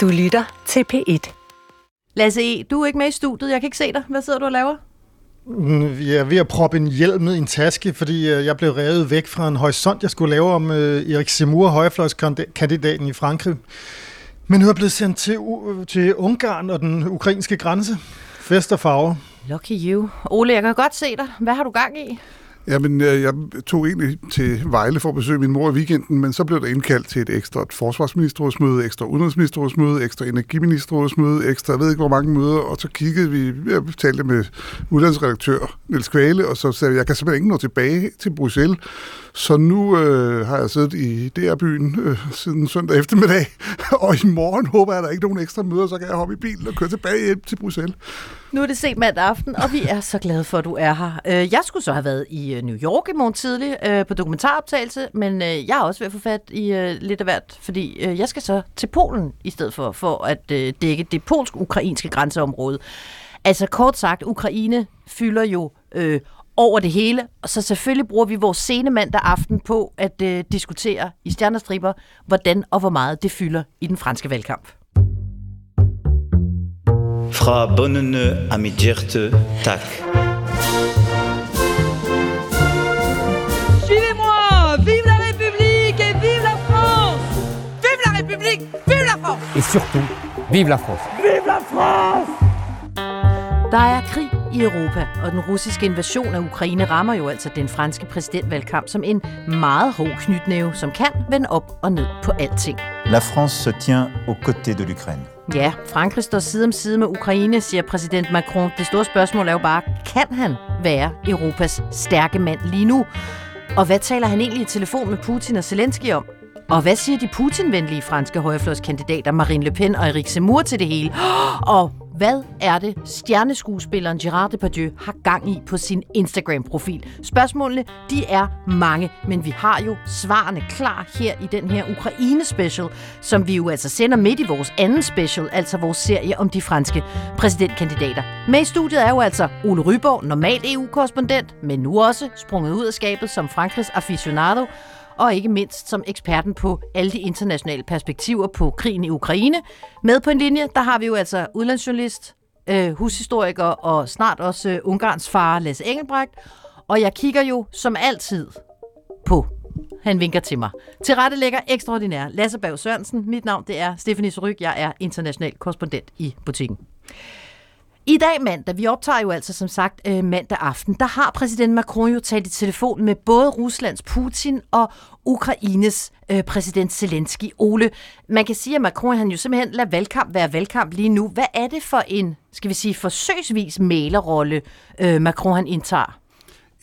Du lytter til P1. Lasse E., du er ikke med i studiet. Jeg kan ikke se dig. Hvad sidder du og laver? Mm, Jeg er ved at proppe en hjelm ned i en taske, fordi øh, jeg blev revet væk fra en horisont, jeg skulle lave om øh, Erik Zemmour, højrefløjskandidaten i Frankrig. Men nu er jeg blevet sendt til, U- til Ungarn og den ukrainske grænse. Fest og farver. Lucky you. Ole, jeg kan godt se dig. Hvad har du gang i? Jamen, øh, jeg tog egentlig til Vejle for at besøge min mor i weekenden, men så blev der indkaldt til et ekstra forsvarsministerrådsmøde, ekstra udenrigsministerrådsmøde, ekstra energiministerrådsmøde, ekstra jeg ved ikke hvor mange møder, og så kiggede vi, jeg talte med udlandsredaktør Niels Kvale, og så sagde jeg, jeg kan simpelthen ikke nå tilbage til Bruxelles, så nu øh, har jeg siddet i DR-byen øh, siden søndag eftermiddag, og i morgen håber jeg, at der ikke er nogen ekstra møder, så kan jeg hoppe i bilen og køre tilbage hjem til Bruxelles. Nu er det sent mandag aften, og vi er så glade for, at du er her. Øh, jeg skulle så have været i i New York i morgen tidlig øh, på dokumentaroptagelse, men øh, jeg er også ved at få fat i øh, lidt af hvert, fordi øh, jeg skal så til Polen i stedet for, for at øh, dække det polsk-ukrainske grænseområde. Altså kort sagt, Ukraine fylder jo øh, over det hele, og så selvfølgelig bruger vi vores sene mandag aften på at øh, diskutere i Stjernestriber, hvordan og hvor meget det fylder i den franske valgkamp. Fra Bonnene à hjerte, tak. Et surtout, vive la France Der er krig i Europa, og den russiske invasion af Ukraine rammer jo altså den franske præsidentvalgkamp som en meget hård knytnæve, som kan vende op og ned på alting. La France se tient aux côtés de l'Ukraine. Ja, Frankrig står side om side med Ukraine, siger præsident Macron. Det store spørgsmål er jo bare, kan han være Europas stærke mand lige nu? Og hvad taler han egentlig i telefon med Putin og Zelensky om? Og hvad siger de Putin-venlige franske højrefløjskandidater Marine Le Pen og Eric Zemmour til det hele? Og hvad er det, stjerneskuespilleren Gerard Depardieu har gang i på sin Instagram-profil? Spørgsmålene, de er mange, men vi har jo svarene klar her i den her Ukraine-special, som vi jo altså sender midt i vores anden special, altså vores serie om de franske præsidentkandidater. Med i studiet er jo altså Ole Ryborg, normal EU-korrespondent, men nu også sprunget ud af skabet som Frankrigs aficionado, og ikke mindst som eksperten på alle de internationale perspektiver på krigen i Ukraine. Med på en linje, der har vi jo altså udlandsjournalist, øh, hushistoriker og snart også øh, Ungarns far, Lasse Engelbrecht. Og jeg kigger jo som altid på han vinker til mig. Til rette lægger ekstraordinær Lasse Berg Sørensen. Mit navn det er Stephanie Suryk. Jeg er international korrespondent i butikken. I dag mandag, vi optager jo altså som sagt øh, mandag aften, der har præsident Macron jo talt i telefon med både Ruslands Putin og Ukraines øh, præsident Zelensky. Ole, man kan sige, at Macron han jo simpelthen lader valgkamp være valgkamp lige nu. Hvad er det for en, skal vi sige, forsøgsvis malerrolle, øh, Macron han indtager?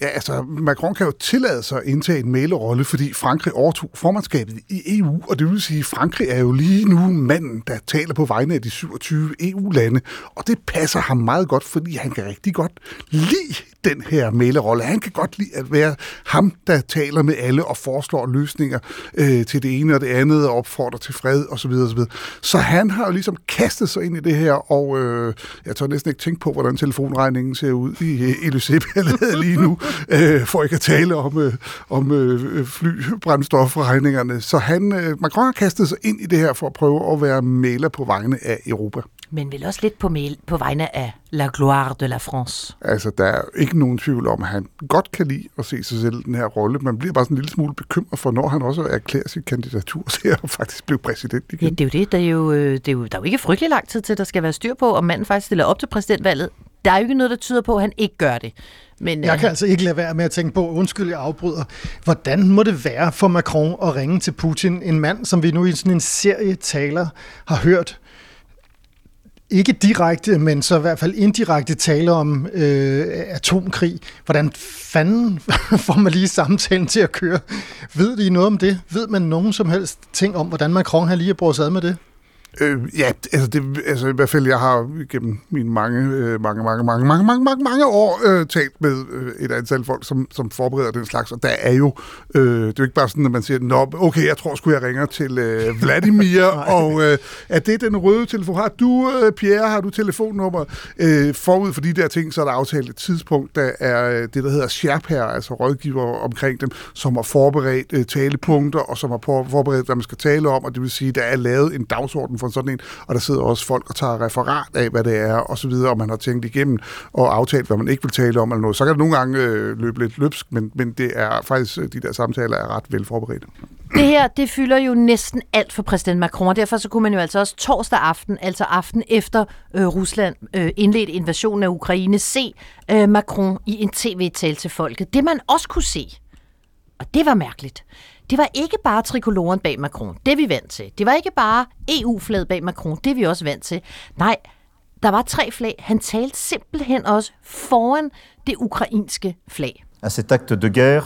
Ja, altså, Macron kan jo tillade sig at indtage en mailerrolle, fordi Frankrig overtog formandskabet i EU, og det vil sige, at Frankrig er jo lige nu manden, der taler på vegne af de 27 EU-lande, og det passer ham meget godt, fordi han kan rigtig godt lide den her mailerrolle. Han kan godt lide at være ham, der taler med alle og foreslår løsninger øh, til det ene og det andet, og opfordrer til fred osv. osv. Så han har jo ligesom kastet sig ind i det her, og øh, jeg tør næsten ikke tænke på, hvordan telefonregningen ser ud i øh, i LUC-billedet lige nu, øh, for ikke at tale om, øh, om øh, flybrændstofregningerne. Så han, øh, Macron har kastet sig ind i det her for at prøve at være maler på vegne af Europa. Men vel også lidt på, mail, på vegne af La Gloire de la France. Altså, der er ikke nogen tvivl om, at han godt kan lide at se sig selv i den her rolle. Man bliver bare sådan en lille smule bekymret for, når han også erklærer sit kandidatur til at faktisk blive præsident Ja, igen. det er jo det. Der er jo, øh, det er jo, der er jo ikke frygtelig lang tid til, der skal være styr på, om manden faktisk stiller op til præsidentvalget. Der er jo ikke noget, der tyder på, at han ikke gør det. Men, Jeg øh, kan altså ikke lade være med at tænke på, undskyld, jeg afbryder. Hvordan må det være for Macron at ringe til Putin, en mand, som vi nu i sådan en serie taler har hørt, ikke direkte, men så i hvert fald indirekte tale om øh, atomkrig. Hvordan fanden får man lige samtalen til at køre? Ved de noget om det? Ved man nogen som helst ting om, hvordan Macron har lige brugt sig ad med det? Øh, ja, altså, det, altså i hvert fald, jeg har gennem mine mange, øh, mange, mange, mange, mange, mange, mange, mange år øh, talt med øh, et antal folk, som, som forbereder den slags, og der er jo, øh, det er jo ikke bare sådan, at man siger, Nå, okay, jeg tror sgu, jeg ringer til øh, Vladimir, og øh, er det den røde telefon? Har du, øh, Pierre, har du telefonnummer? Øh, forud for de der ting, så er der aftalt et tidspunkt, der er øh, det, der hedder Sherpa, altså rådgiver omkring dem, som har forberedt øh, talepunkter, og som har forberedt, hvad man skal tale om, og det vil sige, der er lavet en dagsorden dagsorden for sådan en, og der sidder også folk og tager referat af, hvad det er, og så videre, og man har tænkt igennem og aftalt, hvad man ikke vil tale om, eller noget. Så kan det nogle gange øh, løbe lidt løbsk, men, men det er faktisk, øh, de der samtaler er ret velforberedte. Det her, det fylder jo næsten alt for præsident Macron, og derfor så kunne man jo altså også torsdag aften, altså aften efter øh, Rusland øh, indledte invasionen af Ukraine, se øh, Macron i en tv-tale til folket. Det man også kunne se, og det var mærkeligt, det var ikke bare trikoloren bag Macron, det er vi vant til. Det var ikke bare EU-flaget bag Macron, det er vi også vant til. Nej, der var tre flag. Han talte simpelthen også foran det ukrainske flag. À cet acte de guerre,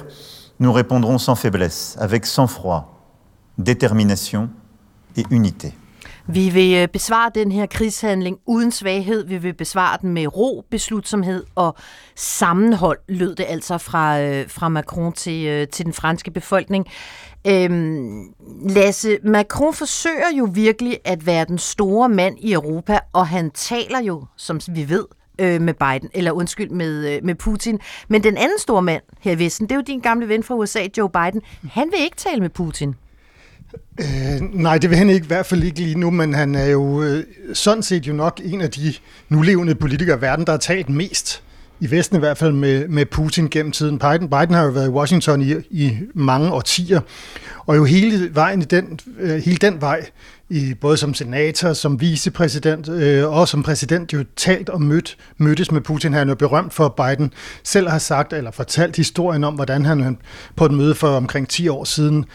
nous répondrons sans faiblesse, avec sang-froid, détermination et unité. Vi vil øh, besvare den her krigshandling uden svaghed. Vi vil besvare den med ro, beslutsomhed og sammenhold, lød det altså fra, øh, fra Macron til, øh, til den franske befolkning. Øhm, Lasse, Macron forsøger jo virkelig at være den store mand i Europa, og han taler jo, som vi ved, øh, med Biden, eller undskyld, med, øh, med Putin. Men den anden store mand her i Vesten, det er jo din gamle ven fra USA, Joe Biden. Han vil ikke tale med Putin. Øh, nej, det vil han ikke, i hvert fald ikke lige nu, men han er jo øh, sådan set jo nok en af de nulevende politikere i verden, der har talt mest i Vesten i hvert fald med, med Putin gennem tiden. Biden, Biden har jo været i Washington i, i mange årtier, og jo hele vejen i den, øh, hele den vej, i, både som senator, som vicepræsident øh, og som præsident, jo talt og mødt, mødtes med Putin. Han er jo berømt for, at Biden selv har sagt eller fortalt historien om, hvordan han på et møde for omkring 10 år siden,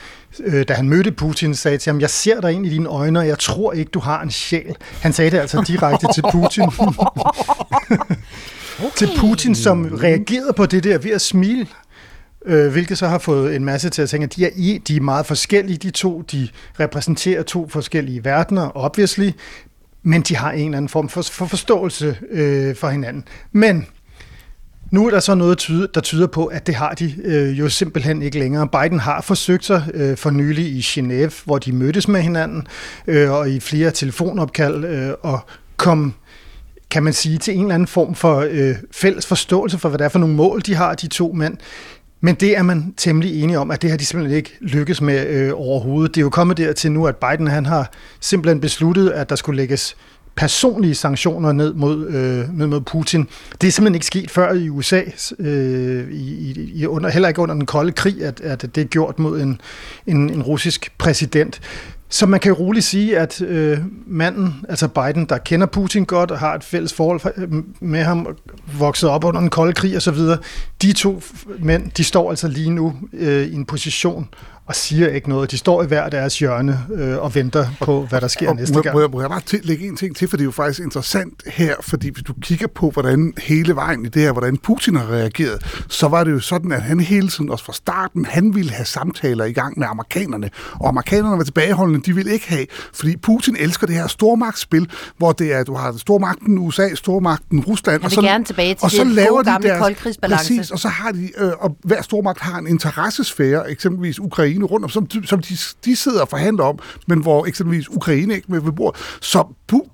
øh, da han mødte Putin, sagde til ham, jeg ser dig ind i dine øjne, og jeg tror ikke, du har en sjæl. Han sagde det altså direkte til Putin. okay. til Putin, som reagerede på det der ved at smile øh, hvilket så har fået en masse til at tænke, at de er, i, de er meget forskellige, de to, de repræsenterer to forskellige verdener, obviously, men de har en eller anden form for, for forståelse øh, for hinanden. Men nu er der så noget, der tyder på, at det har de øh, jo simpelthen ikke længere. Biden har forsøgt sig øh, for nylig i Genève, hvor de mødtes med hinanden, øh, og i flere telefonopkald, øh, og kom kan man sige, til en eller anden form for øh, fælles forståelse for, hvad det er for nogle mål, de har, de to mænd. Men det er man temmelig enige om, at det har de simpelthen ikke lykkes med øh, overhovedet. Det er jo kommet dertil nu, at Biden han har simpelthen besluttet, at der skulle lægges personlige sanktioner ned mod, øh, ned mod Putin. Det er simpelthen ikke sket før i USA, øh, i, i under, heller ikke under den kolde krig, at, at det er gjort mod en, en, en russisk præsident. Så man kan jo roligt sige, at øh, manden, altså Biden, der kender Putin godt og har et fælles forhold øh, med ham, vokset op under den kolde krig osv., de to mænd, de står altså lige nu øh, i en position, og siger ikke noget. De står i hver deres hjørne øh, og venter på, hvad der sker og, næste må, gang. Må jeg, må jeg bare til, lægge en ting til, for det er jo faktisk interessant her, fordi hvis du kigger på, hvordan hele vejen i det her, hvordan Putin har reageret, så var det jo sådan, at han hele tiden, også fra starten, han ville have samtaler i gang med amerikanerne, og amerikanerne var tilbageholdende, de ville ikke have, fordi Putin elsker det her stormagtsspil, hvor det er, du har stormagten USA, stormagten Rusland, og så, gerne tilbage til og så laver de deres, præcis, og så har de, øh, og hver stormagt har en interessesfære, eksempelvis Ukraine, Ukraine rundt om, som, som de, de sidder og forhandler om, men hvor eksempelvis Ukraine ikke med ved bord. Så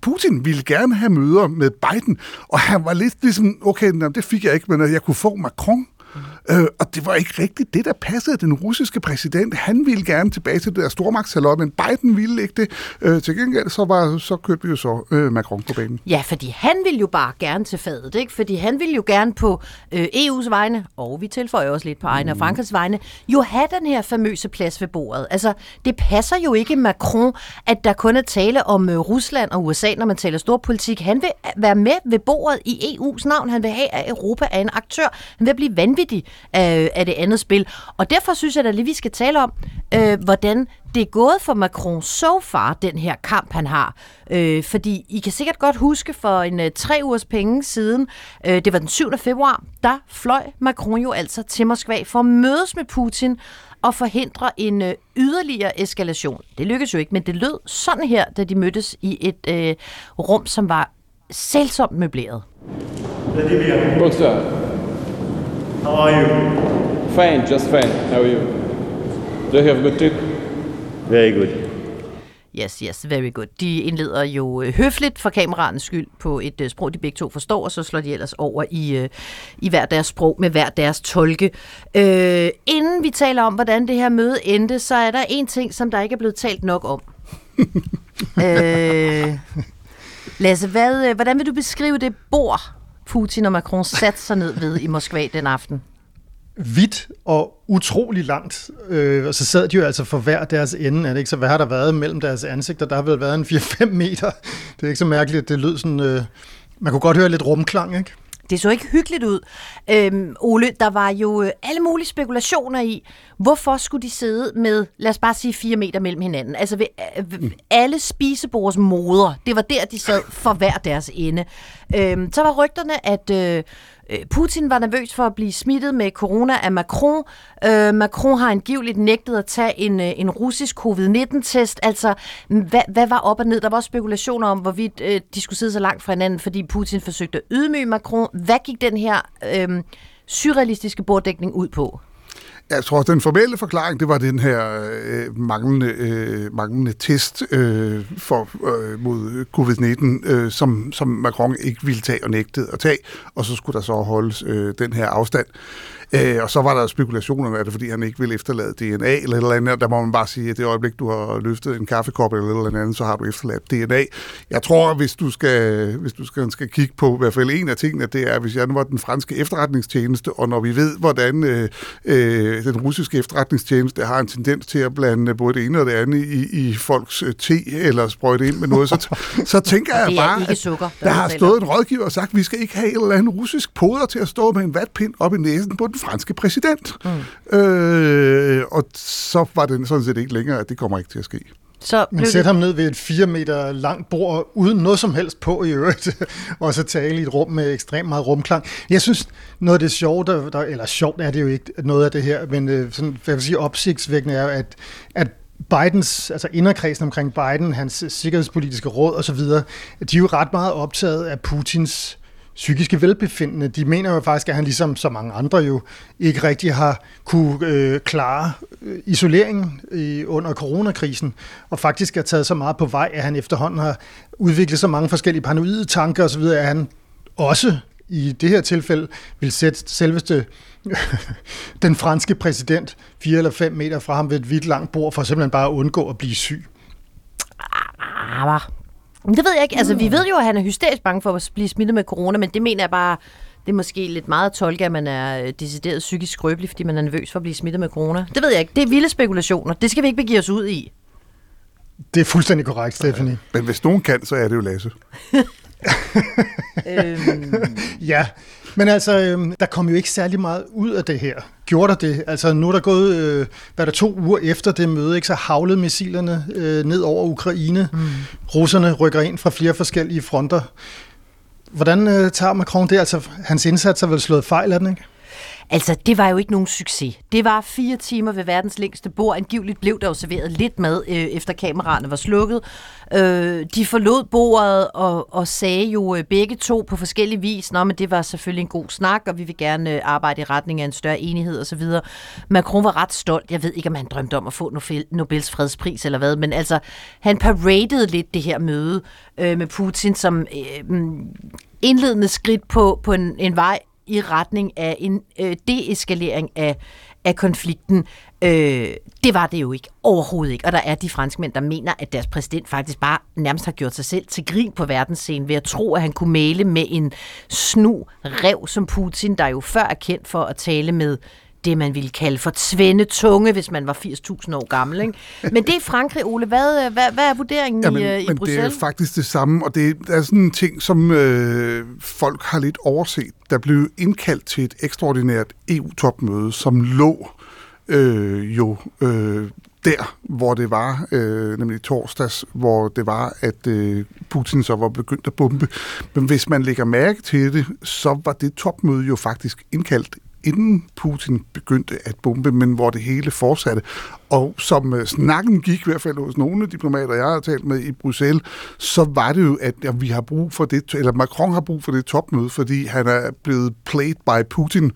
Putin ville gerne have møder med Biden, og han var lidt ligesom, okay, det fik jeg ikke, men jeg kunne få Macron. Mhm. Øh, og det var ikke rigtigt det, der passede den russiske præsident. Han ville gerne tilbage til det der stormagtshalløj, men Biden ville ikke det. Øh, til gengæld så, var, så kørte vi jo så øh, Macron på banen. Ja, fordi han ville jo bare gerne til fadet, ikke? Fordi han ville jo gerne på øh, EU's vegne, og vi tilføjer også lidt på egne mm. og Frankrigs vegne, jo have den her famøse plads ved bordet. Altså, det passer jo ikke Macron, at der kun er tale om øh, Rusland og USA, når man taler storpolitik. Han vil være med ved bordet i EU's navn. Han vil have, at Europa er en aktør. Han vil blive vanvittig af, af det andet spil. Og derfor synes jeg da lige, vi skal tale om, øh, hvordan det er gået for Macron so far, den her kamp, han har. Øh, fordi I kan sikkert godt huske for en øh, tre ugers penge siden, øh, det var den 7. februar, der fløj Macron jo altså til Moskva for at mødes med Putin og forhindre en øh, yderligere eskalation. Det lykkedes jo ikke, men det lød sådan her, da de mødtes i et øh, rum, som var selvsomt møbleret. Vladimir. Bonsoir. How are you? Fine, just fine. How are you? Do you have a good trip? Very good. Yes, yes, very good. De indleder jo øh, høfligt for kameraens skyld på et øh, sprog, de begge to forstår, og så slår de ellers over i, øh, i hver deres sprog med hver deres tolke. Øh, inden vi taler om, hvordan det her møde endte, så er der en ting, som der ikke er blevet talt nok om. øh, Lasse, hvad, hvordan vil du beskrive det bord, Putin og Macron satte sig ned ved i Moskva den aften? Vidt og utrolig langt. Øh, og så sad de jo altså for hver deres ende. Er det ikke? Så hvad har der været mellem deres ansigter? Der har vel været en 4-5 meter. Det er ikke så mærkeligt, at det lød sådan... Øh, man kunne godt høre lidt rumklang, ikke? Det så ikke hyggeligt ud. Øhm, Ole, der var jo øh, alle mulige spekulationer i, hvorfor skulle de sidde med, lad os bare sige, fire meter mellem hinanden. Altså ved, øh, ved alle spisebords moder, det var der, de sad for hver deres ende. Øhm, så var rygterne, at øh, Øh, Putin var nervøs for at blive smittet med corona af Macron. Øh, Macron har angiveligt nægtet at tage en, øh, en russisk covid-19-test. Altså, hvad, hvad var op og ned? Der var også spekulationer om, hvorvidt øh, de skulle sidde så langt fra hinanden, fordi Putin forsøgte at ydmyge Macron. Hvad gik den her øh, surrealistiske borddækning ud på? Jeg tror, at den formelle forklaring, det var den her øh, manglende, øh, manglende test øh, for, øh, mod covid-19, øh, som, som Macron ikke ville tage og nægtede at tage, og så skulle der så holdes øh, den her afstand. Øh, og så var der spekulationer med det, fordi han ikke ville efterlade DNA eller eller andet. Der må man bare sige, at det øjeblik, du har løftet en kaffekop eller eller andet, så har du efterladt DNA. Jeg tror, hvis du skal, hvis du skal, skal kigge på i hvert fald en af tingene, det er, hvis jeg nu var den franske efterretningstjeneste, og når vi ved, hvordan øh, øh, den russiske efterretningstjeneste har en tendens til at blande både det ene og det andet i, i folks øh, te eller sprøjte ind med noget, så, så tænker jeg bare, at sukker, der, der har stået en rådgiver og sagt, at vi skal ikke have et eller andet russisk poder til at stå med en vatpind op i næsen på den franske præsident. Mm. Øh, og så var det sådan set ikke længere, at det kommer ikke til at ske. Så Men sæt det... ham ned ved et fire meter langt bord, uden noget som helst på i øvrigt, og så tale i et rum med ekstremt meget rumklang. Jeg synes, noget af det sjovt, der, der, eller sjovt er det jo ikke, noget af det her, men øh, sådan, hvad vil sige, opsigtsvækkende er, at, at Bidens, altså inderkredsen omkring Biden, hans sikkerhedspolitiske råd osv., de er jo ret meget optaget af Putins psykiske velbefindende. De mener jo faktisk, at han ligesom så mange andre jo ikke rigtig har kunne øh, klare øh, isoleringen i, under coronakrisen, og faktisk er taget så meget på vej, at han efterhånden har udviklet så mange forskellige paranoide tanker osv., at han også i det her tilfælde vil sætte selveste den franske præsident fire eller fem meter fra ham ved et vidt langt bord, for simpelthen bare at undgå at blive syg. Ah, ah, ah det ved jeg ikke. Altså, vi ved jo, at han er hysterisk bange for at blive smittet med corona, men det mener jeg bare, det er måske lidt meget at tolke, at man er øh, decideret psykisk skrøbelig, fordi man er nervøs for at blive smittet med corona. Det ved jeg ikke. Det er vilde spekulationer. Det skal vi ikke begive os ud i. Det er fuldstændig korrekt, Stephanie. Men hvis nogen kan, så er det jo Lasse. øhm... Ja, men altså, øh, der kom jo ikke særlig meget ud af det her. Gjorde der det? Altså, nu er der gået, øh, hvad der to uger efter det møde, ikke, så havlede missilerne øh, ned over Ukraine. Mm. Russerne rykker ind fra flere forskellige fronter. Hvordan øh, tager Macron det? Altså, hans indsats har vel slået fejl, er den ikke? Altså, det var jo ikke nogen succes. Det var fire timer ved verdens længste bord. Angiveligt blev der jo serveret lidt mad, øh, efter kameraerne var slukket. Øh, de forlod bordet og, og sagde jo øh, begge to på forskellige vis, Nå, men det var selvfølgelig en god snak, og vi vil gerne øh, arbejde i retning af en større enighed osv. Macron var ret stolt. Jeg ved ikke, om han drømte om at få Nobels fredspris eller hvad, men altså, han paradede lidt det her møde øh, med Putin som øh, mm, indledende skridt på, på en, en vej i retning af en øh, deeskalering af, af konflikten. Øh, det var det jo ikke. Overhovedet ikke. Og der er de franskmænd, der mener, at deres præsident faktisk bare nærmest har gjort sig selv til grin på verdensscenen ved at tro, at han kunne male med en snu rev som Putin, der jo før er kendt for at tale med det, man ville kalde for tunge, hvis man var 80.000 år gammel. Ikke? Men det er Frankrig, Ole. Hvad, hvad, hvad er vurderingen Jamen, i, øh, i men Bruxelles? det er faktisk det samme, og det er sådan en ting, som øh, folk har lidt overset. Der blev indkaldt til et ekstraordinært EU-topmøde, som lå øh, jo øh, der, hvor det var, øh, nemlig torsdags, hvor det var, at øh, Putin så var begyndt at bombe. Men hvis man lægger mærke til det, så var det topmøde jo faktisk indkaldt inden Putin begyndte at bombe, men hvor det hele fortsatte. Og som øh, snakken gik, i hvert fald hos nogle diplomater, jeg har talt med i Bruxelles, så var det jo, at vi har brug for det, eller Macron har brug for det topmøde, fordi han er blevet played by Putin,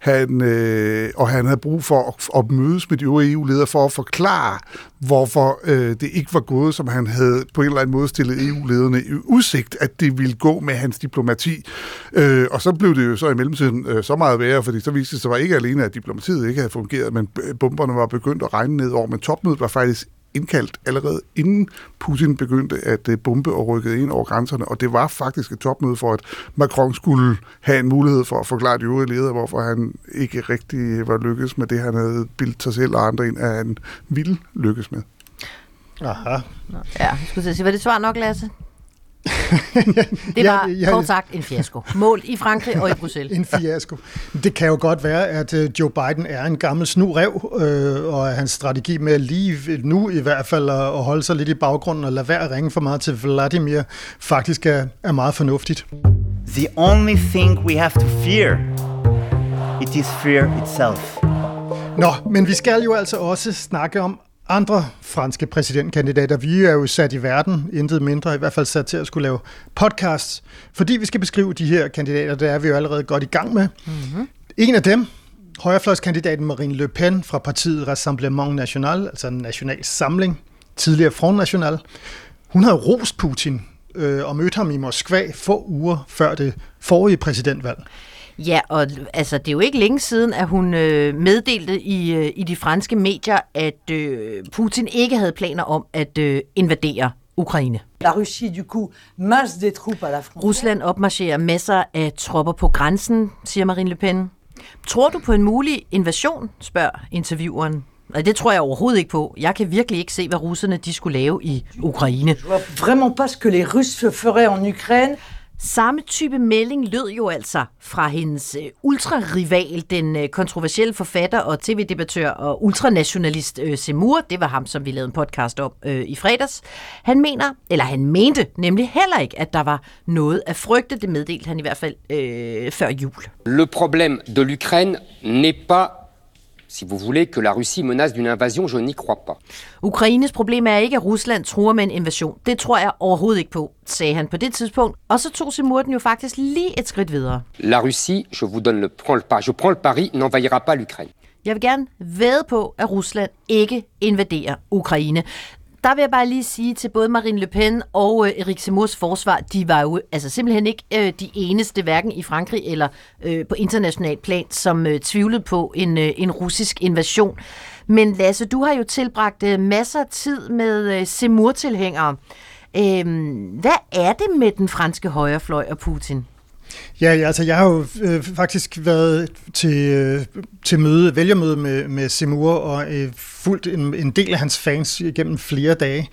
han, øh, og han havde brug for at, at mødes med de øvrige EU-ledere for at forklare, hvorfor øh, det ikke var gået, som han havde på en eller anden måde stillet EU-lederne i udsigt, at det ville gå med hans diplomati. Øh, og så blev det jo så i mellemtiden øh, så meget værre, fordi så viste det sig ikke alene, at diplomatiet ikke havde fungeret, men bomberne var begyndt at regne ned over, men topmødet var faktisk indkaldt allerede inden Putin begyndte at øh, bombe og rykkede ind over grænserne, og det var faktisk et topmøde for, at Macron skulle have en mulighed for at forklare de øvrige ledere, hvorfor han ikke rigtig var lykkes med det, han havde bildt sig selv og andre ind, at han ville lykkes med. Aha. Ja, jeg skulle sige, var det svar nok, Lasse? Det var Ja, ja. kort sagt en fiasko. Mål i Frankrig og i Bruxelles. En fiasko. Det kan jo godt være, at øh, Joe Biden er en gammel snurev, øh, og at hans strategi med lige nu i hvert fald at at holde sig lidt i baggrunden og lade være at ringe for meget til Vladimir, faktisk er, er meget fornuftigt. The only thing we have to fear, it is fear itself. Nå, men vi skal jo altså også snakke om andre franske præsidentkandidater. Vi er jo sat i verden, intet mindre, i hvert fald sat til at skulle lave podcasts, fordi vi skal beskrive de her kandidater, det er vi jo allerede godt i gang med. Mm-hmm. En af dem, højrefløjskandidaten Marine Le Pen fra partiet Rassemblement National, altså national samling, tidligere Front National, hun havde rost Putin øh, og mødte ham i Moskva få uger før det forrige præsidentvalg. Ja, og altså, det er jo ikke længe siden, at hun øh, meddelte i, øh, i de franske medier, at øh, Putin ikke havde planer om at øh, invadere Ukraine. La Russie, du coup, masse des troupes à la frontière. Rusland opmarcherer masser af tropper på grænsen, siger Marine Le Pen. Tror du på en mulig invasion, spørger intervieweren. Nej, det tror jeg overhovedet ikke på. Jeg kan virkelig ikke se, hvad russerne de skulle lave i Ukraine. Je vois vraiment pas ce que les Russes feraient en Ukraine. Samme type melding lød jo altså fra hendes øh, ultrarival, den øh, kontroversielle forfatter og tv-debattør og ultranationalist øh, Semur. Det var ham, som vi lavede en podcast om øh, i fredags. Han mener, eller han mente nemlig heller ikke, at der var noget at frygte. Det meddelte han i hvert fald øh, før jul. Le problème de l'Ukraine n'est pas, si vous voulez, que la Russie menace d'une invasion, je n'y crois pas. Ukraines problem er ikke, at Rusland truer med en invasion. Det tror jeg overhovedet ikke på, sagde han på det tidspunkt. Og så tog Semur den jo faktisk lige et skridt videre. La Russie, je vous donne le, prends le pas, je prends le pari, n'envahira pas l'Ukraine. Jeg vil gerne væde på, at Rusland ikke invaderer Ukraine. Der vil jeg bare lige sige til både Marine Le Pen og øh, Erik Zemmours forsvar, de var jo altså simpelthen ikke øh, de eneste, hverken i Frankrig eller øh, på international plan, som øh, tvivlede på en, øh, en russisk invasion. Men Lasse, du har jo tilbragt øh, masser af tid med øh, Zemmour-tilhængere. Øh, hvad er det med den franske højrefløj og Putin? Ja, ja altså jeg har jo øh, faktisk været til, øh, til møde, vælgermøde med, med Semur og øh, fulgt en, en del af hans fans gennem flere dage.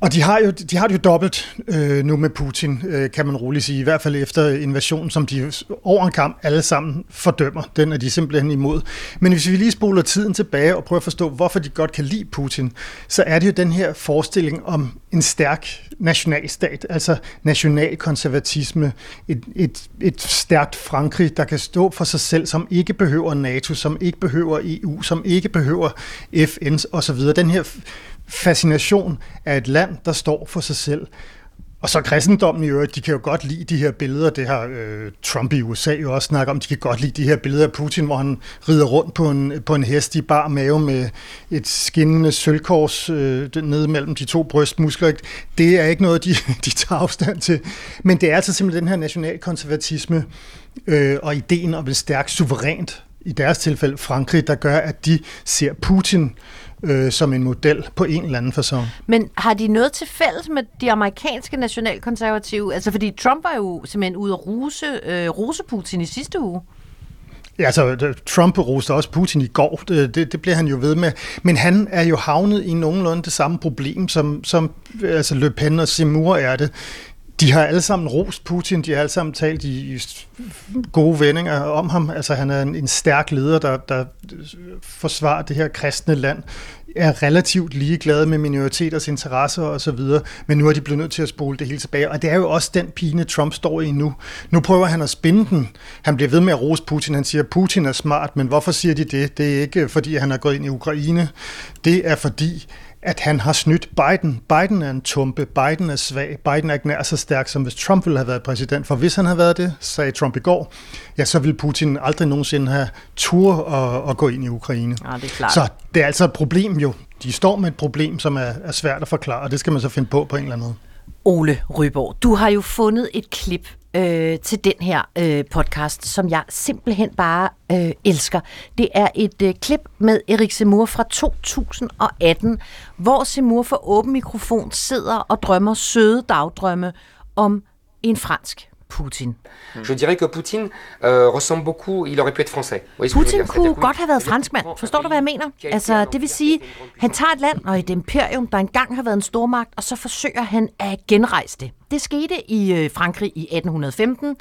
Og de har, jo, de har det jo dobbelt øh, nu med Putin, øh, kan man roligt sige. I hvert fald efter invasionen, som de over en kamp alle sammen fordømmer. Den er de simpelthen imod. Men hvis vi lige spoler tiden tilbage og prøver at forstå, hvorfor de godt kan lide Putin, så er det jo den her forestilling om en stærk nationalstat, altså nationalkonservatisme, et, et, et stærkt Frankrig, der kan stå for sig selv, som ikke behøver NATO, som ikke behøver EU, som ikke behøver FN's osv. Den her fascination af et land, der står for sig selv. Og så kristendommen i øvrigt, de kan jo godt lide de her billeder, det har øh, Trump i USA jo også snakket om, de kan godt lide de her billeder af Putin, hvor han rider rundt på en, på en hest i bar mave med et skinnende sølvkors øh, nede mellem de to brystmuskler. Det er ikke noget, de, de tager afstand til. Men det er altså simpelthen den her nationalkonservatisme øh, og ideen om et stærkt suverænt, i deres tilfælde Frankrig, der gør, at de ser Putin øh, som en model på en eller anden fasong. Men har de noget til fælles med de amerikanske nationalkonservative? Altså, fordi Trump var jo simpelthen ude at ruse, øh, rose Putin i sidste uge. Ja, altså Trump roste også Putin i går, det, det, det bliver han jo ved med. Men han er jo havnet i nogenlunde det samme problem, som, som altså Le Pen og Seymour er det. De har alle sammen rost Putin, de har alle sammen talt i gode vendinger om ham. Altså han er en, en stærk leder, der, der forsvarer det her kristne land, er relativt ligeglad med minoriteters interesser osv., men nu er de blevet nødt til at spole det hele tilbage. Og det er jo også den pine, Trump står i nu. Nu prøver han at spinde den. Han bliver ved med at rose Putin. Han siger, at Putin er smart, men hvorfor siger de det? Det er ikke, fordi han er gået ind i Ukraine. Det er fordi, at han har snydt Biden. Biden er en tumpe, Biden er svag, Biden er ikke nær så stærk, som hvis Trump ville have været præsident. For hvis han havde været det, sagde Trump i går, ja, så ville Putin aldrig nogensinde have tur at, at gå ind i Ukraine. Ja, det er klart. Så det er altså et problem jo. De står med et problem, som er, er svært at forklare, og det skal man så finde på på en eller anden måde. Ole Ryborg, du har jo fundet et klip øh, til den her øh, podcast, som jeg simpelthen bare øh, elsker. Det er et øh, klip med Erik Semur fra 2018, hvor Semur for åben mikrofon sidder og drømmer søde dagdrømme om en fransk Putin. Je dirais que Poutine euh, ressemble beaucoup, il aurait pu être français. Veux Putin kunne godt have været oui, franskmand. Forstår du, hvad jeg mener? Altså, det vil sige, han tager et land og et imperium, der engang har været en stormagt, og så forsøger han at genrejse det. Det skete i øh, Frankrig i 1815.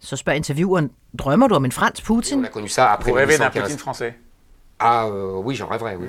Så spørger intervieweren, drømmer du om en fransk Putin? On a connu ça après Vous rêvez d'un 1815. Poutine français Ah euh, oui, j'en rêverais, oui.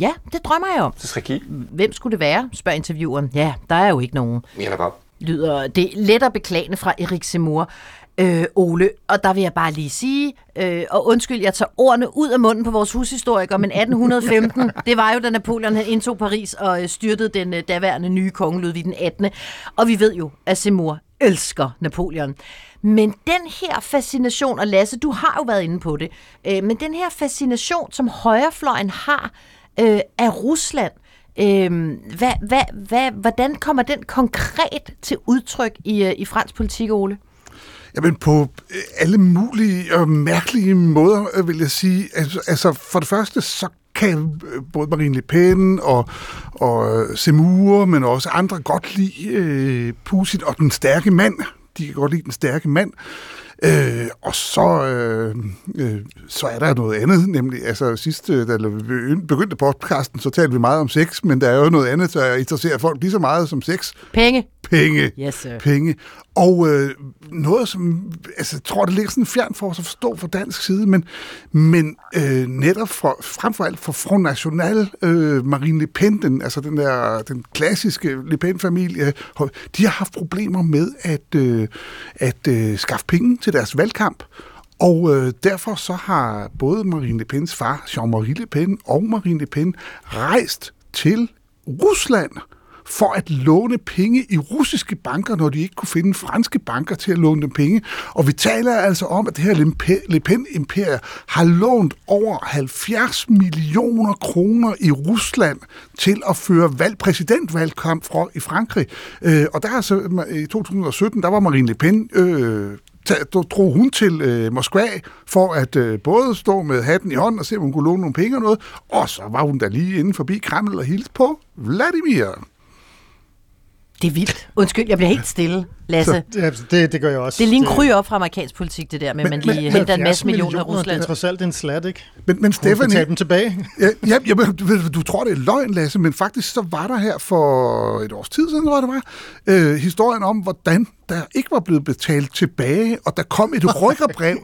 Ja, det drømmer jeg om. Ce serait qui Hvem skulle det være, spørger intervieweren. Ja, der er jo ikke nogen. Il y en a pas. Lyder det let og beklagende fra Erik Semur. Øh, Ole, og der vil jeg bare lige sige, øh, og undskyld, jeg tager ordene ud af munden på vores hushistoriker, men 1815, det var jo, da Napoleon han indtog Paris og øh, styrtede den øh, daværende nye konge Ludvig den 18. Og vi ved jo, at Semur elsker Napoleon. Men den her fascination, og Lasse, du har jo været inde på det, øh, men den her fascination, som højrefløjen har øh, af Rusland, Øhm, hvad, hvad, hvad, hvordan kommer den konkret til udtryk i, øh, i fransk politik, Ole? Jamen på øh, alle mulige og mærkelige måder, vil jeg sige. Altså, altså for det første, så kan både Marine Le Pen og, og Semur, men også andre godt lide øh, Putin og den stærke mand. De kan godt lide den stærke mand. Øh, og så, øh, øh, så er der noget andet, nemlig, altså sidst, øh, da vi begyndte podcasten, så talte vi meget om sex, men der er jo noget andet, der interesserer folk lige så meget som sex. Penge. Penge. Yes, sir. Penge. Og øh, noget, som altså, jeg tror, det ligger sådan fjern for os at forstå fra dansk side, men, men øh, netop for, frem for alt for Front National, øh, Marine Le Pen, den, altså den der den klassiske Le Pen-familie, øh, de har haft problemer med at, øh, at øh, skaffe penge til deres valgkamp. Og øh, derfor så har både Marine Le Pens far, Jean-Marie Le Pen, og Marine Le Pen rejst til Rusland for at låne penge i russiske banker, når de ikke kunne finde franske banker til at låne dem penge. Og vi taler altså om, at det her Le Pen-imperium har lånt over 70 millioner kroner i Rusland til at føre valg, præsidentvalgkamp fra, i Frankrig. Øh, og der så i 2017, der var Marine Le Pen øh, drog hun til øh, Moskva for at øh, både stå med hatten i hånden og se, om hun kunne låne nogle penge og noget, og så var hun der lige inden forbi Kreml og hilste på Vladimir. Det er vildt. Undskyld, jeg bliver helt stille, Lasse. Så, ja, det, det gør jeg også. Det er lige en kry op fra amerikansk politik, det der med, at man lige men, henter en masse millioner, millioner af Rusland. Det er trods alt en slat, ikke? Men, men Stefanie... tage dem tilbage. ja, ja, ja, du, du tror, det er løgn, Lasse, men faktisk så var der her for et års tid siden, tror jeg det var, øh, historien om, hvordan der ikke var blevet betalt tilbage, og der kom et rykkerbrev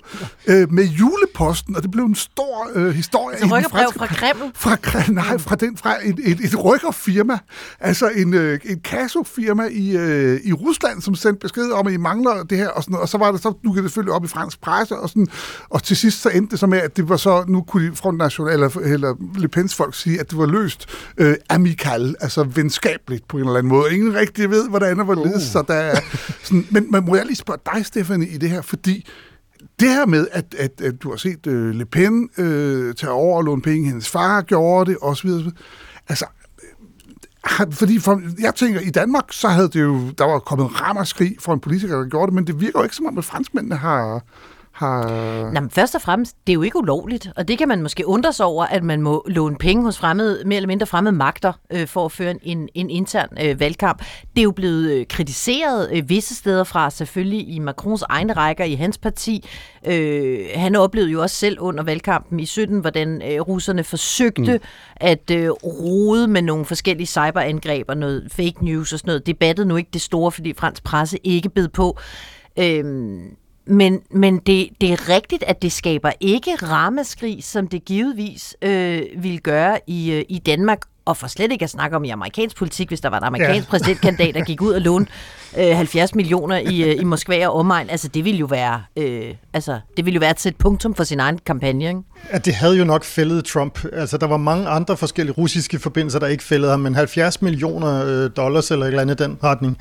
øh, med juleposten, og det blev en stor øh, historie. Altså rykkerbrev fra Kreml? Fra, nej, fra, den, fra et, et, et rykkerfirma, altså en, øh, en kassofirma i, øh, i Rusland, som sendte besked om, at I mangler det her, og, sådan noget. og så var det så dukkede det selvfølgelig op i fransk presse, og, sådan, og til sidst så endte det så med, at det var så, nu kunne de Front National, eller, eller Le Pens folk sige, at det var løst øh, amical, altså venskabeligt på en eller anden måde. Ingen rigtig ved, hvordan det var uh. så der er sådan, men, men må jeg lige spørge dig, Stefanie, i det her, fordi det her med, at, at, at du har set uh, Le Pen uh, tage over og låne penge, hendes far gjorde det, osv., osv. Altså, fordi for, jeg tænker, i Danmark, så havde det jo, der var kommet rammerskrig for en politiker, der gjorde det, men det virker jo ikke som om, at franskmændene har, har... Nå, men først og fremmest, det er jo ikke ulovligt, og det kan man måske undre sig over, at man må låne penge hos fremmede, mere eller mindre fremmede magter øh, for at føre en, en intern øh, valgkamp. Det er jo blevet øh, kritiseret øh, visse steder fra, selvfølgelig i Macrons egne rækker i hans parti. Øh, han oplevede jo også selv under valgkampen i 17, hvordan øh, russerne forsøgte mm. at øh, rode med nogle forskellige cyberangreb og noget fake news og sådan noget. Det battede nu ikke det store, fordi fransk presse ikke bed på. Øh, men, men det, det er rigtigt, at det skaber ikke ramaskrig, som det givetvis øh, ville gøre i, øh, i Danmark, og for slet ikke at snakke om i amerikansk politik, hvis der var en amerikansk ja. præsidentkandidat, der gik ud og lånte øh, 70 millioner i, øh, i Moskva og omegn. Altså, det ville jo være, øh, altså, det ville jo være at sætte punktum for sin egen kampagne, ikke? At det havde jo nok fældet Trump. Altså, der var mange andre forskellige russiske forbindelser, der ikke fældede ham, men 70 millioner øh, dollars eller et eller andet i den retning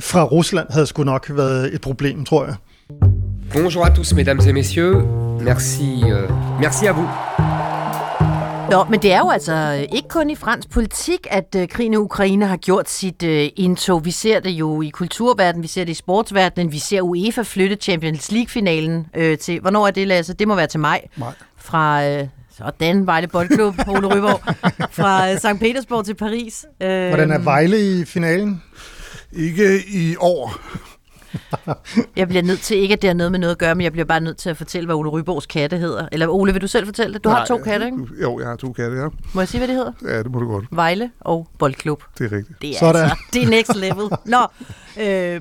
fra Rusland havde sgu nok været et problem, tror jeg. Bonjour à tous, mesdames et messieurs. Merci, euh, merci à vous. Nå, men det er jo altså ikke kun i fransk politik, at øh, krigen i Ukraine har gjort sit øh, indtog. Vi ser det jo i kulturverdenen, vi ser det i sportsverdenen, vi ser UEFA flytte Champions League-finalen øh, til... Hvornår er det, Lasse? Det må være til maj. Maj. Fra... Øh, sådan, Vejle Boldklub, Ole Ryborg. Fra øh, St. Petersborg til Paris. Øh, Hvordan er Vejle i finalen? Ikke i år. Jeg bliver nødt til, ikke at det har noget med noget at gøre, men jeg bliver bare nødt til at fortælle, hvad Ole Ryborgs katte hedder. Eller Ole, vil du selv fortælle det? Du har Nej, to katte, ikke? Jo, jeg har to katte, ja. Må jeg sige, hvad det hedder? Ja, det må du godt. Vejle og Boldklub. Det er rigtigt. Det er Sådan. altså, det er next level. Nå, øh,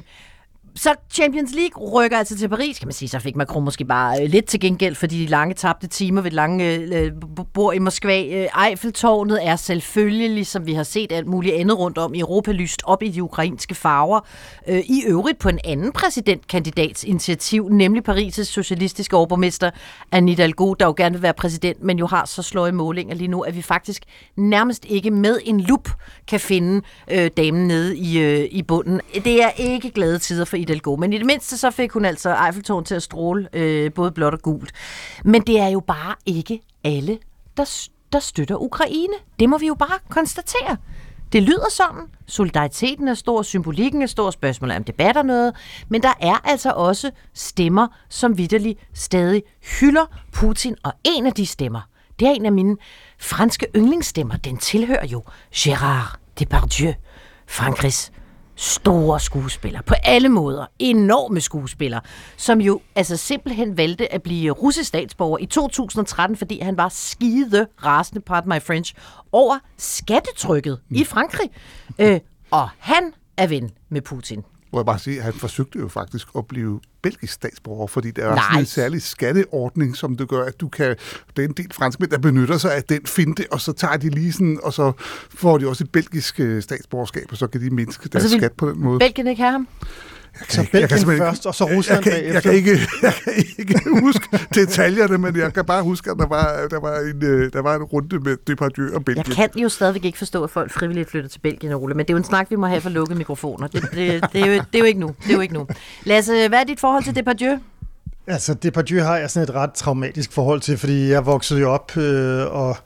så Champions League rykker altså til Paris, kan man sige. Så fik Macron måske bare øh, lidt til gengæld for de lange tabte timer ved lange øh, øh bord i Moskva. Øh, Eiffeltårnet er selvfølgelig, som vi har set alt muligt andet rundt om i Europa, lyst op i de ukrainske farver. Øh, I øvrigt på en anden præsidentkandidats initiativ, nemlig Paris' socialistiske overborgmester Anita Hidalgo, der jo gerne vil være præsident, men jo har så slået målinger lige nu, at vi faktisk nærmest ikke med en lup kan finde øh, damen nede i, øh, i bunden. Det er ikke glade tider for Hidalgo, men i det mindste så fik hun altså Eiffeltårnet til at stråle øh, både blåt og gult. Men det er jo bare ikke alle, der, der støtter Ukraine. Det må vi jo bare konstatere. Det lyder sådan. Solidariteten er stor, symbolikken er stor, spørgsmålet om debat er noget. Men der er altså også stemmer, som vidderligt stadig hylder Putin. Og en af de stemmer, det er en af mine franske yndlingsstemmer. Den tilhører jo Gérard Depardieu, Frankrigs store skuespiller. På alle måder. Enorme skuespiller. Som jo altså simpelthen valgte at blive russisk statsborger i 2013, fordi han var skide rasende, pardon my French, over skattetrykket mm. i Frankrig. Øh, og han er ven med Putin. Må jeg bare sige, at han forsøgte jo faktisk at blive belgisk statsborger, fordi der er Nej. sådan en særlig skatteordning, som det gør, at du kan... Det er en del franskmænd, der benytter sig af den finte, og så tager de lige sådan, og så får de også et belgisk øh, statsborgerskab, og så kan de mindske deres Altså, skat på den måde. Belgien ikke have ham? Jeg Så ikke- jeg Belgien simpelthen først, og så Rusland jeg, kan, jeg, bagefter. kan ikke, jeg kan ikke huske detaljerne, men jeg kan bare huske, at der var, der var, en, øh, der var en runde med Depardieu og Belgien. Jeg kan jo stadigvæk ikke forstå, at folk frivilligt flytter til Belgien, Ole, men det er jo en snak, vi må have for lukkede mikrofoner. Det, det, det, er, jo, det er jo ikke nu. Det er jo ikke nu. Lasse, hvad er dit forhold til Depardieu? Altså, Depardieu har jeg sådan et ret traumatisk forhold til, fordi jeg voksede jo op øh, og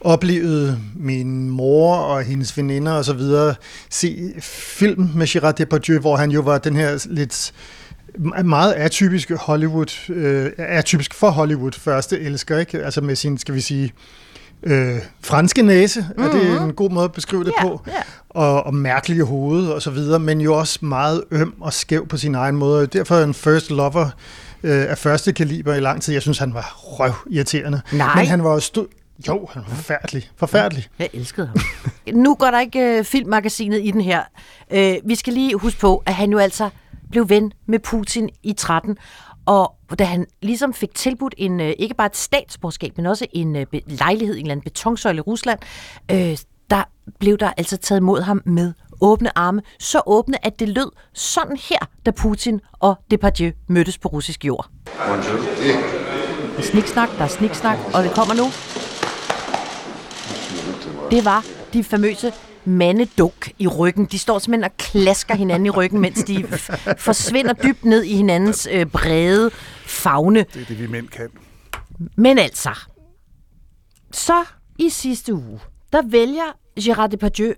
oplevede min mor og hendes veninder og så videre se film med Gerard Depardieu, hvor han jo var den her lidt meget atypiske Hollywood, øh, atypisk for Hollywood første elsker, ikke? Altså med sin, skal vi sige, øh, franske næse, mm-hmm. er det en god måde at beskrive det Ja, på, ja. og, og mærkelige hoved og så videre, men jo også meget øm og skæv på sin egen måde. Derfor er en first lover øh, af første kaliber i lang tid. Jeg synes, han var røv irriterende. Nej. Men han var jo stor... Jo, han var forfærdelig. Forfærdelig. Jeg elskede ham. nu går der ikke øh, filmmagasinet i den her. Øh, vi skal lige huske på, at han jo altså blev ven med Putin i 13, og da han ligesom fik tilbudt en, øh, ikke bare et statsborgerskab, men også en øh, lejlighed i en eller anden betonsøjle i Rusland, øh, der blev der altså taget imod ham med åbne arme. Så åbne, at det lød sådan her, da Putin og Depardieu mødtes på russisk jord. Der er sniksnak, der er sniksnak, og det kommer nu. Det var de famøse mandedunk i ryggen. De står simpelthen og klasker hinanden i ryggen, mens de f- forsvinder dybt ned i hinandens øh, brede fagne. Det er det, vi mænd kan. Men altså, så i sidste uge, der vælger Gérard Depardieu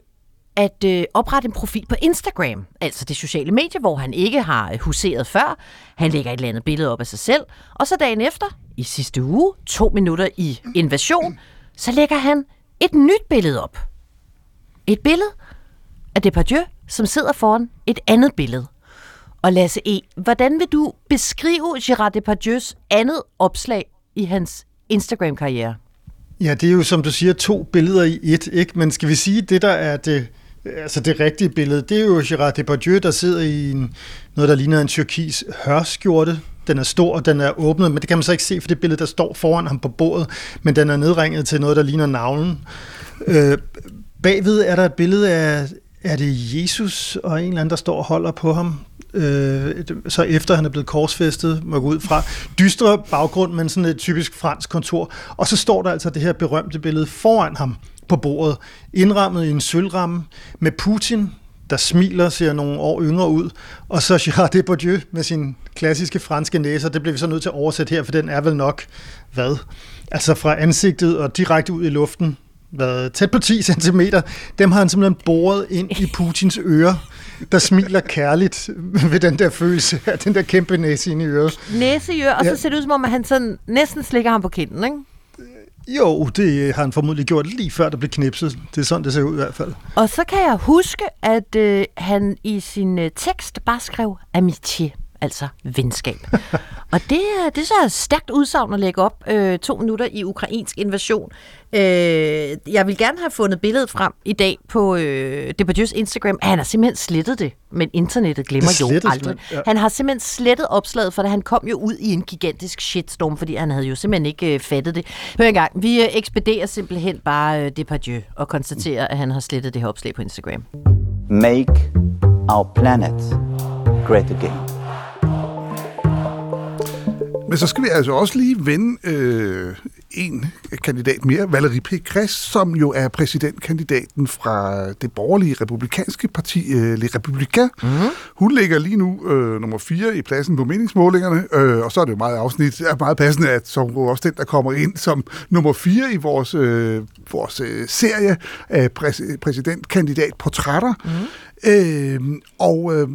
at øh, oprette en profil på Instagram, altså det sociale medie, hvor han ikke har øh, huseret før. Han lægger et eller andet billede op af sig selv, og så dagen efter, i sidste uge, to minutter i invasion, så lægger han et nyt billede op. Et billede af Depardieu, som sidder foran et andet billede. Og Lasse E., hvordan vil du beskrive Gerard Depardieus andet opslag i hans Instagram-karriere? Ja, det er jo, som du siger, to billeder i et, ikke? Men skal vi sige, det der er det, altså det rigtige billede, det er jo Gérard Depardieu, der sidder i en, noget, der ligner en tyrkis hørskjorte. Den er stor, den er åbnet, men det kan man så ikke se for det billede, der står foran ham på bordet, men den er nedringet til noget, der ligner navlen. Øh, bagved er der et billede af, er det Jesus og en eller anden, der står og holder på ham. Øh, så efter han er blevet korsfæstet, må gå ud fra. Dystre baggrund, men sådan et typisk fransk kontor. Og så står der altså det her berømte billede foran ham på bordet, indrammet i en sølvramme med Putin der smiler, ser nogle år yngre ud, og så Gérard Depardieu med sin klassiske franske næser, det bliver vi så nødt til at oversætte her, for den er vel nok, hvad? Altså fra ansigtet og direkte ud i luften, hvad, tæt på 10 cm, dem har han simpelthen boret ind i Putins ører, der smiler kærligt ved den der følelse af den der kæmpe næse i øret. Næse i øret, og så ser det ud som om, at han sådan næsten slikker ham på kinden, ikke? Jo, det har han formodentlig gjort lige før der blev knipset. Det er sådan, det ser ud i hvert fald. Og så kan jeg huske, at øh, han i sin øh, tekst bare skrev amitié, altså venskab. og det, er- det er så et stærkt udsagn at lægge op øh, to minutter i ukrainsk invasion. Øh, jeg vil gerne have fundet billedet frem i dag på øh, Depardieu's Instagram. Han har simpelthen slettet det, men internettet glemmer Det jo aldrig. ja. Han har simpelthen slettet opslaget, for da han kom jo ud i en gigantisk shitstorm, fordi han havde jo simpelthen ikke øh, fattet det. Hør en gang, vi øh, ekspederer simpelthen bare øh, Depardieu og konstaterer, at han har slettet det her opslag på Instagram. Make our planet great again. Men så skal vi altså også lige vende øh, en kandidat mere, Valérie Pécresse, som jo er præsidentkandidaten fra det borgerlige republikanske parti, øh, Les Républicains. Mm-hmm. Hun ligger lige nu øh, nummer 4 i pladsen på meningsmålingerne, øh, og så er det jo meget afsnit, er meget passende, at så også den, der kommer ind som nummer 4 i vores, øh, vores øh, serie af præs- præsidentkandidatportrætter. Mm-hmm. Øh, og øh,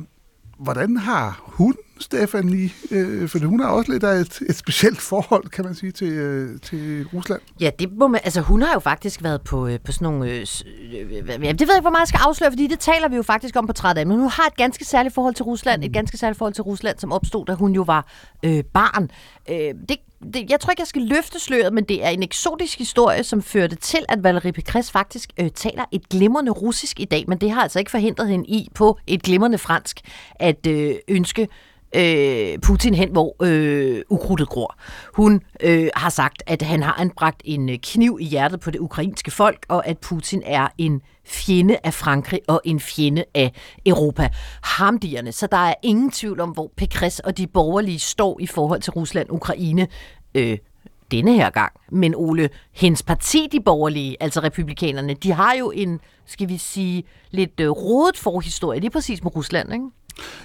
hvordan har hun, Stefan, lige? Øh, for hun har også lidt af et, et specielt forhold, kan man sige, til, øh, til Rusland. Ja, det må man, altså hun har jo faktisk været på, øh, på sådan nogle, øh, øh, ja, det ved jeg ikke, hvor meget jeg skal afsløre, fordi det taler vi jo faktisk om på træt af, men hun har et ganske særligt forhold til Rusland, et ganske særligt forhold til Rusland, som opstod, da hun jo var øh, barn. Øh, det, det, jeg tror ikke, jeg skal løfte sløret, men det er en eksotisk historie, som førte til, at Valerie Pécresse faktisk øh, taler et glimrende russisk i dag, men det har altså ikke forhindret hende i på et glimrende fransk at øh, ønske øh, Putin hen, hvor øh, ukrudtet gror. Hun øh, har sagt, at han har anbragt en øh, kniv i hjertet på det ukrainske folk, og at Putin er en fjende af Frankrig og en fjende af Europa. Hamdierne. Så der er ingen tvivl om, hvor Pécresse og de borgerlige står i forhold til Rusland-Ukraine. Øh, denne her gang. Men Ole, hendes parti, de borgerlige, altså republikanerne, de har jo en, skal vi sige, lidt øh, rodet forhistorie, lige præcis med Rusland, ikke?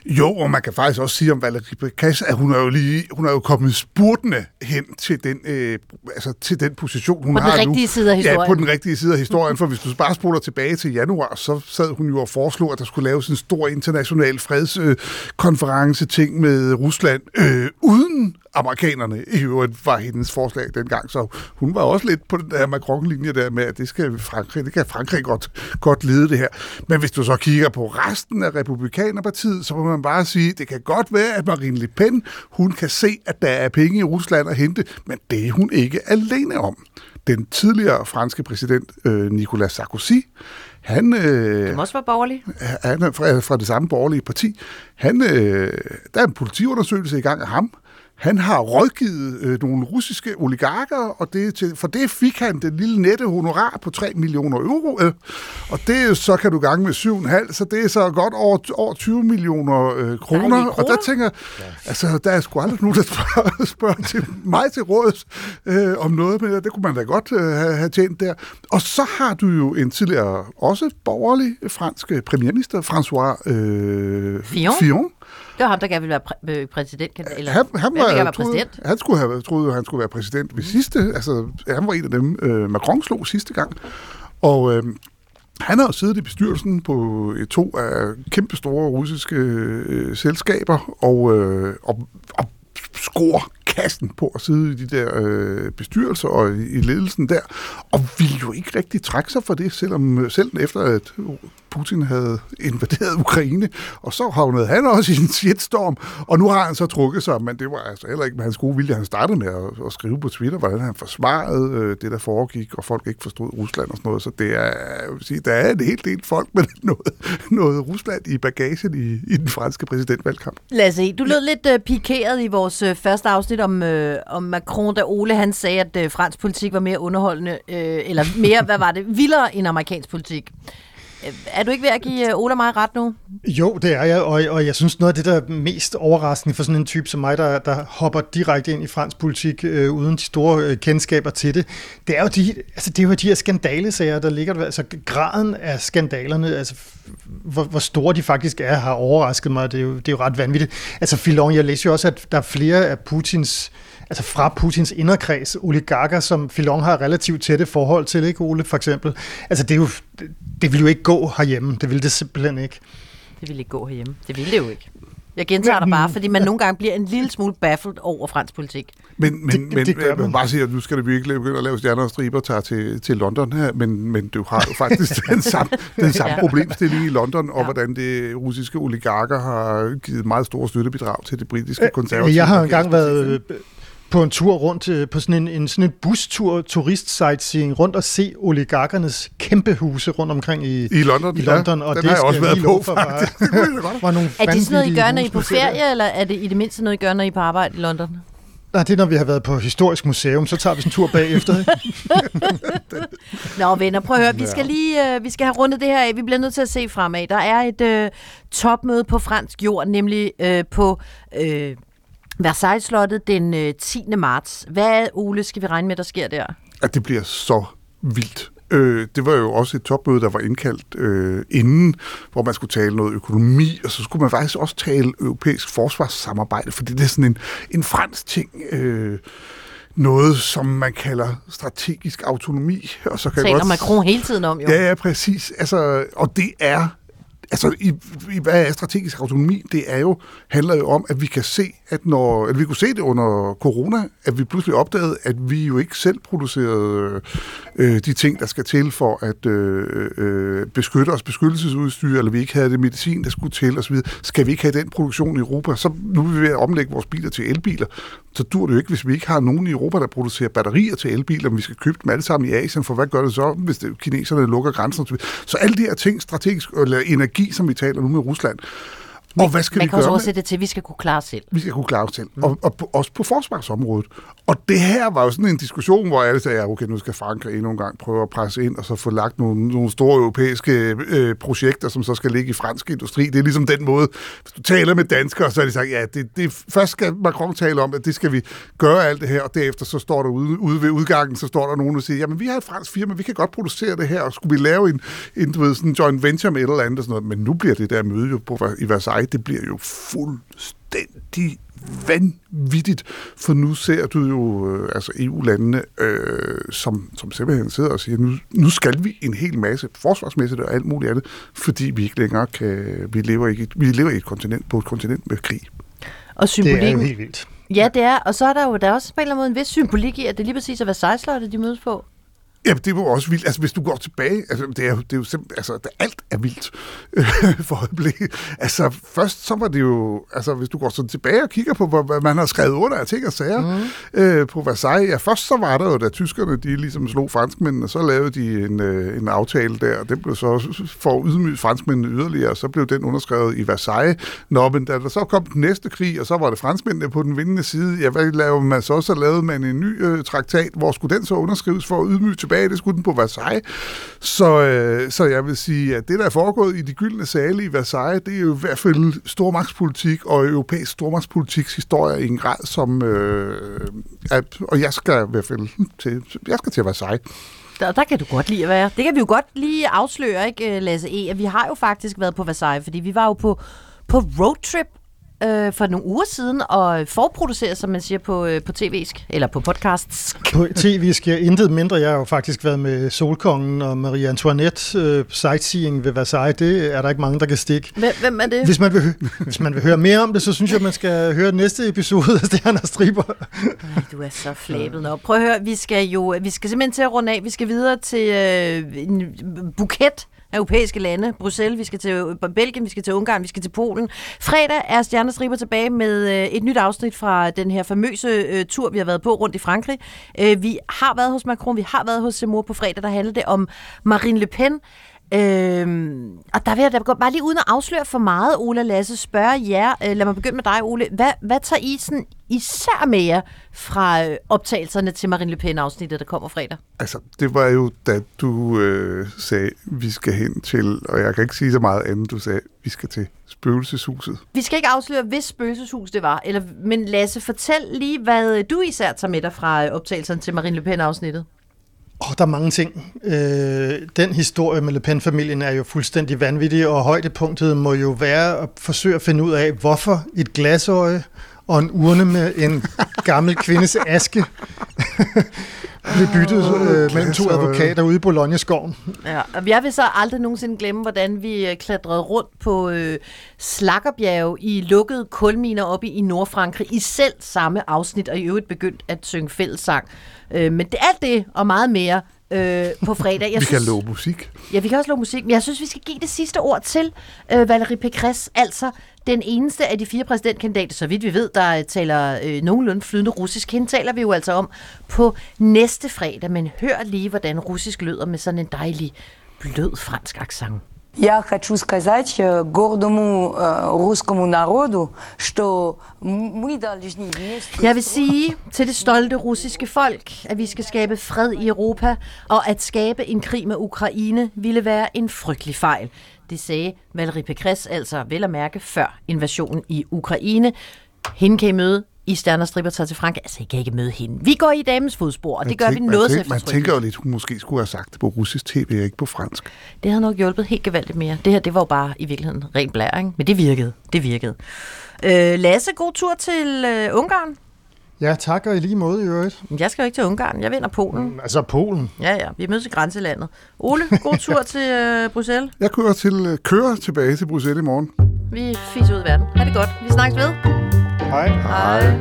Jo, og man kan faktisk også sige om Valérie Pécresse, at hun er jo lige, hun er jo kommet spurtende hen til den, øh, altså til den position, hun På den har rigtige nu. side af Ja, historien. på den rigtige side af historien, for hvis du bare spoler tilbage til januar, så sad hun jo og foreslog, at der skulle laves en stor international fredskonference ting med Rusland, øh, uden amerikanerne i øvrigt var hendes forslag dengang, så hun var også lidt på den der Macron-linje der med, at det skal Frankrig, det kan Frankrig godt, godt lede det her. Men hvis du så kigger på resten af Republikanerpartiet, så må man bare sige, det kan godt være, at Marine Le Pen, hun kan se, at der er penge i Rusland at hente, men det er hun ikke alene om. Den tidligere franske præsident øh, Nicolas Sarkozy, han, øh, Det må også være borgerlig. han er fra, fra det samme borgerlige parti. Han, øh, der er en politiundersøgelse i gang af ham. Han har rådgivet øh, nogle russiske oligarker, og det, til, for det fik han det lille nette honorar på 3 millioner euro. Øh, og det så kan du gange med 7,5, så det er så godt over, over 20 millioner øh, kroner. Og der tænker jeg, altså, der er sgu aldrig nogen, der spørger, spørger til mig til råds øh, om noget, men det kunne man da godt øh, have, have tjent der. Og så har du jo en tidligere, også borgerlig fransk premierminister, François øh, Fillon. Fillon. Det var ham, der gerne ville være præ- øh, præsident. Eller, Han, han, var, være troede, præsident. han skulle have troede, at han skulle være præsident ved sidste. Altså, han var en af dem, øh, Macron slog sidste gang. Og øh, han har jo siddet i bestyrelsen på øh, to af kæmpe store russiske øh, selskaber, og, øh, og, og score kassen på at sidde i de der øh, bestyrelser og i, i ledelsen der, og ville jo ikke rigtig trække sig for det, selvom øh, selv efter at Putin havde invaderet Ukraine, og så havnede han også i en shitstorm, og nu har han så trukket sig, men det var altså heller ikke med hans gode vilje. Han startede med at, at skrive på Twitter, hvordan han forsvarede øh, det, der foregik, og folk ikke forstod Rusland og sådan noget, så det er, jeg vil sige, der er en helt del folk med noget, noget Rusland i bagagen i, i den franske præsidentvalgkamp. Lasse, e, du lød lidt øh, pikeret i vores øh, første afsnit om, øh, om Macron, da Ole han sagde, at øh, fransk politik var mere underholdende, øh, eller mere, hvad var det, vildere end amerikansk politik er du ikke ved at give øh, Ola mig ret nu? Jo, det er jeg, og, og jeg synes noget af det, der er mest overraskende for sådan en type som mig, der, der hopper direkte ind i fransk politik øh, uden de store øh, kendskaber til det, det er jo de, altså, det er jo de her skandalesager, der ligger. Altså graden af skandalerne, altså hvor, hvor store de faktisk er, har overrasket mig. Det er jo, det er jo ret vanvittigt. Altså Filon, jeg læser jo også, at der er flere af Putins altså fra Putins inderkreds, oligarker, som Filon har relativt tætte forhold til, ikke Ole, for eksempel. Altså det, er jo, det vil jo ikke gå herhjemme, det vil det simpelthen ikke. Det vil ikke gå herhjemme, det vil det jo ikke. Jeg gentager dig bare, fordi man nogle gange bliver en lille smule baffled over fransk politik. Men, men, Det- men det vil man. bare sige, at nu skal det virkelig begynde at lave stjerner og striber og tage til, til London her, men, men du har jo faktisk den samme, den samme Ja. problemstilling i London, og Ja. hvordan det russiske oligarker har givet meget store støttebidrag til det britiske konservative. Øh, Jeg har engang været øh, på en tur rundt på sådan en, en, sådan en bustur, turistsightseeing, rundt og se oligarkernes kæmpe huse rundt omkring i, I London, i London ja, og den det har jeg også været på, for, var, faktisk. Det da godt. var nogle Er det sådan noget, I gør, når I er på ferie. eller er det i det mindste noget, I gør, når I er på arbejde i London? Nej, det er, når vi har været på historisk museum, så tager vi sådan en tur bagefter. ikke? Nå venner, prøv at høre, vi skal lige øh, vi skal have rundet det her af. Vi bliver nødt til at se fremad. Der er et øh, topmøde på fransk jord, nemlig øh, på øh, Versailles-slottet den øh, 10. marts. Hvad, Ole, skal vi regne med, der sker der? at det bliver så vildt. Øh, det var jo også et topmøde, der var indkaldt øh, inden, hvor man skulle tale noget økonomi, og så skulle man faktisk også tale europæisk forsvarssamarbejde, fordi det er sådan en, en fransk ting, øh, noget som man kalder strategisk autonomi. Og så kan Taler godt, Macron hele tiden om, jo. Ja, ja, præcis. Altså, og det er Altså, i, i, hvad er strategisk autonomi? Det er jo, handler jo om, at vi kan se, at når, at vi kunne se det under corona, at vi pludselig opdagede, at vi jo ikke selv producerede øh, de ting, der skal til for at øh, øh, beskytte os, beskyttelsesudstyr, eller vi ikke havde det medicin, der skulle til osv. Skal vi ikke have den produktion i Europa? Så nu er vi ved at omlægge vores biler til elbiler. Så dur det jo ikke, hvis vi ikke har nogen i Europa, der producerer batterier til elbiler, men vi skal købe dem alle sammen i Asien, for hvad gør det så, hvis det, kineserne lukker grænsen? Så alle de her ting, strategisk, eller energi, som vi taler nu med Rusland, og hvad skal Man vi kan også gøre med? oversætte det til, at vi skal kunne klare os selv. Vi skal kunne klare os selv. Mm. Og, og på, også på forsvarsområdet. Og det her var jo sådan en diskussion, hvor alle sagde, ja, okay, nu skal Frankrig endnu en gang prøve at presse ind, og så få lagt nogle, nogle store europæiske øh, projekter, som så skal ligge i fransk industri. Det er ligesom den måde, hvis du taler med danskere, så er de sagt, ja, det, det, først skal Macron tale om, at det skal vi gøre alt det her, og derefter så står der ude, ude ved udgangen, så står der nogen, der siger, jamen vi har et fransk firma, vi kan godt producere det her, og skulle vi lave en, en du ved, sådan en joint venture med et eller andet og sådan noget. Men nu bliver det der møde jo på, i Versailles, det bliver jo fuldstændig vanvittigt, for nu ser du jo øh, altså EU-landene, øh, som, som simpelthen sidder og siger, nu, nu skal vi en hel masse forsvarsmæssigt og alt muligt andet, fordi vi ikke længere kan, vi lever ikke, vi lever i et kontinent, på et kontinent med krig. Og Det er jo symbolikken... helt vildt. Ja, det er. Og så er der jo der er også på en eller anden måde en vis symbolik i, at det lige præcis er Versailles-slottet, de mødes på. Ja, det var også vildt. Altså, hvis du går tilbage, altså, det er jo, det er jo simpelthen, altså, det, alt er vildt for øjeblikket. Altså, først så var det jo, altså, hvis du går sådan tilbage og kigger på, hvad, man har skrevet under af ting og sager mm. øh, på Versailles, ja, først så var der jo, da tyskerne, de ligesom slog franskmændene, så lavede de en, øh, en aftale der, og det blev så for at ydmyge franskmændene yderligere, og så blev den underskrevet i Versailles. Nå, men da der så kom den næste krig, og så var det franskmændene på den vindende side, ja, hvad lavede man så? Så lavede man en ny øh, traktat, hvor skulle den så underskrives for at ydmyge tilbage? Det skulle den på Versailles. Så, øh, så jeg vil sige, at det, der er foregået i de gyldne sale i Versailles, det er jo i hvert fald stormagtspolitik og europæisk stormagtspolitiks historie i en grad, som... Øh, at, og jeg skal i hvert fald til, jeg skal til Versailles. Der, der kan du godt lide at være. Det kan vi jo godt lige afsløre, ikke, Lasse E., at vi har jo faktisk været på Versailles, fordi vi var jo på, på roadtrip øh, for nogle uger siden, og forproduceret, som man siger på, øh, på tv'sk, eller på podcasts. På tv sker intet mindre. Jeg har jo faktisk været med Solkongen og Marie Antoinette øh, sightseeing ved Versailles. Det er der ikke mange, der kan stikke. Hvem, hvem er det? Hvis man, vil, hvis man vil høre mere om det, så synes jeg, man skal høre næste episode af Stjerner Striber. Ej, du er så flabet. Nå, prøv at høre, vi skal jo vi skal simpelthen til at runde af. Vi skal videre til øh, en buket af europæiske lande. Bruxelles, vi skal til Belgien, vi skal til Ungarn, vi skal til Polen. Fredag er Stjernestriber tilbage med øh, et nyt afsnit fra den her famøse øh, tur, vi har været på rundt i Frankrig. Øh, vi har været hos Macron, vi har været hos Zemmour på fredag, der handler det om Marine Le Pen. Øhm, og der vil jeg da bare lige uden at afsløre for meget, Ola Lasse, spørge jer. Øh, lad mig begynde med dig, Ole. Hvad, hvad tager I sådan især med jer fra øh, optagelserne til Marine Le Pen-afsnittet, der kommer fredag? Altså, det var jo, da du øh, sagde, vi skal hen til, og jeg kan ikke sige så meget andet, du sagde, vi skal til spøgelseshuset. Vi skal ikke afsløre, hvis spøgelseshus det var, eller, men Lasse, fortæl lige, hvad du især tager med dig fra øh, optagelserne til Marine Le Pen-afsnittet. Oh, der er mange ting. Øh, den historie med Le Pen-familien er jo fuldstændig vanvittig, og højdepunktet må jo være at forsøge at finde ud af, hvorfor et glasøje og en urne med en gammel kvindes aske blev byttet øh, mellem to advokater ude i Bologna-skoven. Ja, og jeg vil så aldrig nogensinde glemme, hvordan vi øh, klatrede rundt på øh, Slakkerbjerge i lukkede kulminer oppe i Nordfrankrig i selv samme afsnit, og i øvrigt begyndt at synge fællessang. Øh, men det, alt det og meget mere øh, på fredag. Jeg vi synes, kan love musik. Ja, vi kan også love musik, men jeg synes, vi skal give det sidste ord til øh, Valérie Pécresse, altså den eneste af de fire præsidentkandidater, så vidt vi ved, der taler øh, nogenlunde flydende russisk. Hende taler vi jo altså om på næste fredag, men hør lige, hvordan russisk lyder med sådan en dejlig, blød fransk accent. Я хочу сказать гордому русскому народу, что мы должны вместе... Jeg vil sige til det stolte russiske folk, at vi skal skabe fred i Europa, og at skabe en krig med Ukraine ville være en frygtelig fejl. Det sagde Valérie Pécresse altså vel at mærke før invasionen i Ukraine. Hende kan I møde i Stjerner Stripper tager til Frankrig. Altså, I kan ikke møde hende. Vi går i damens fodspor, og det gør tænk, vi noget til Man tænker jo lidt, hun måske skulle have sagt det på russisk tv, og ikke på fransk. Det havde nok hjulpet helt gevaldigt mere. Det her, det var jo bare i virkeligheden ren blæring, men det virkede. Det virkede. Øh, Lasse, god tur til øh, Ungarn. Ja, tak, og i lige måde i øvrigt. Jeg skal jo ikke til Ungarn, jeg vinder Polen. Mm, altså Polen? Ja, ja, vi mødes i grænselandet. Ole, god tur til øh, Bruxelles. Jeg kører, til, øh, kører tilbage til Bruxelles i morgen. Vi fiser ud i verden. Ha' det godt. Vi snakkes ved. Hej. Hej.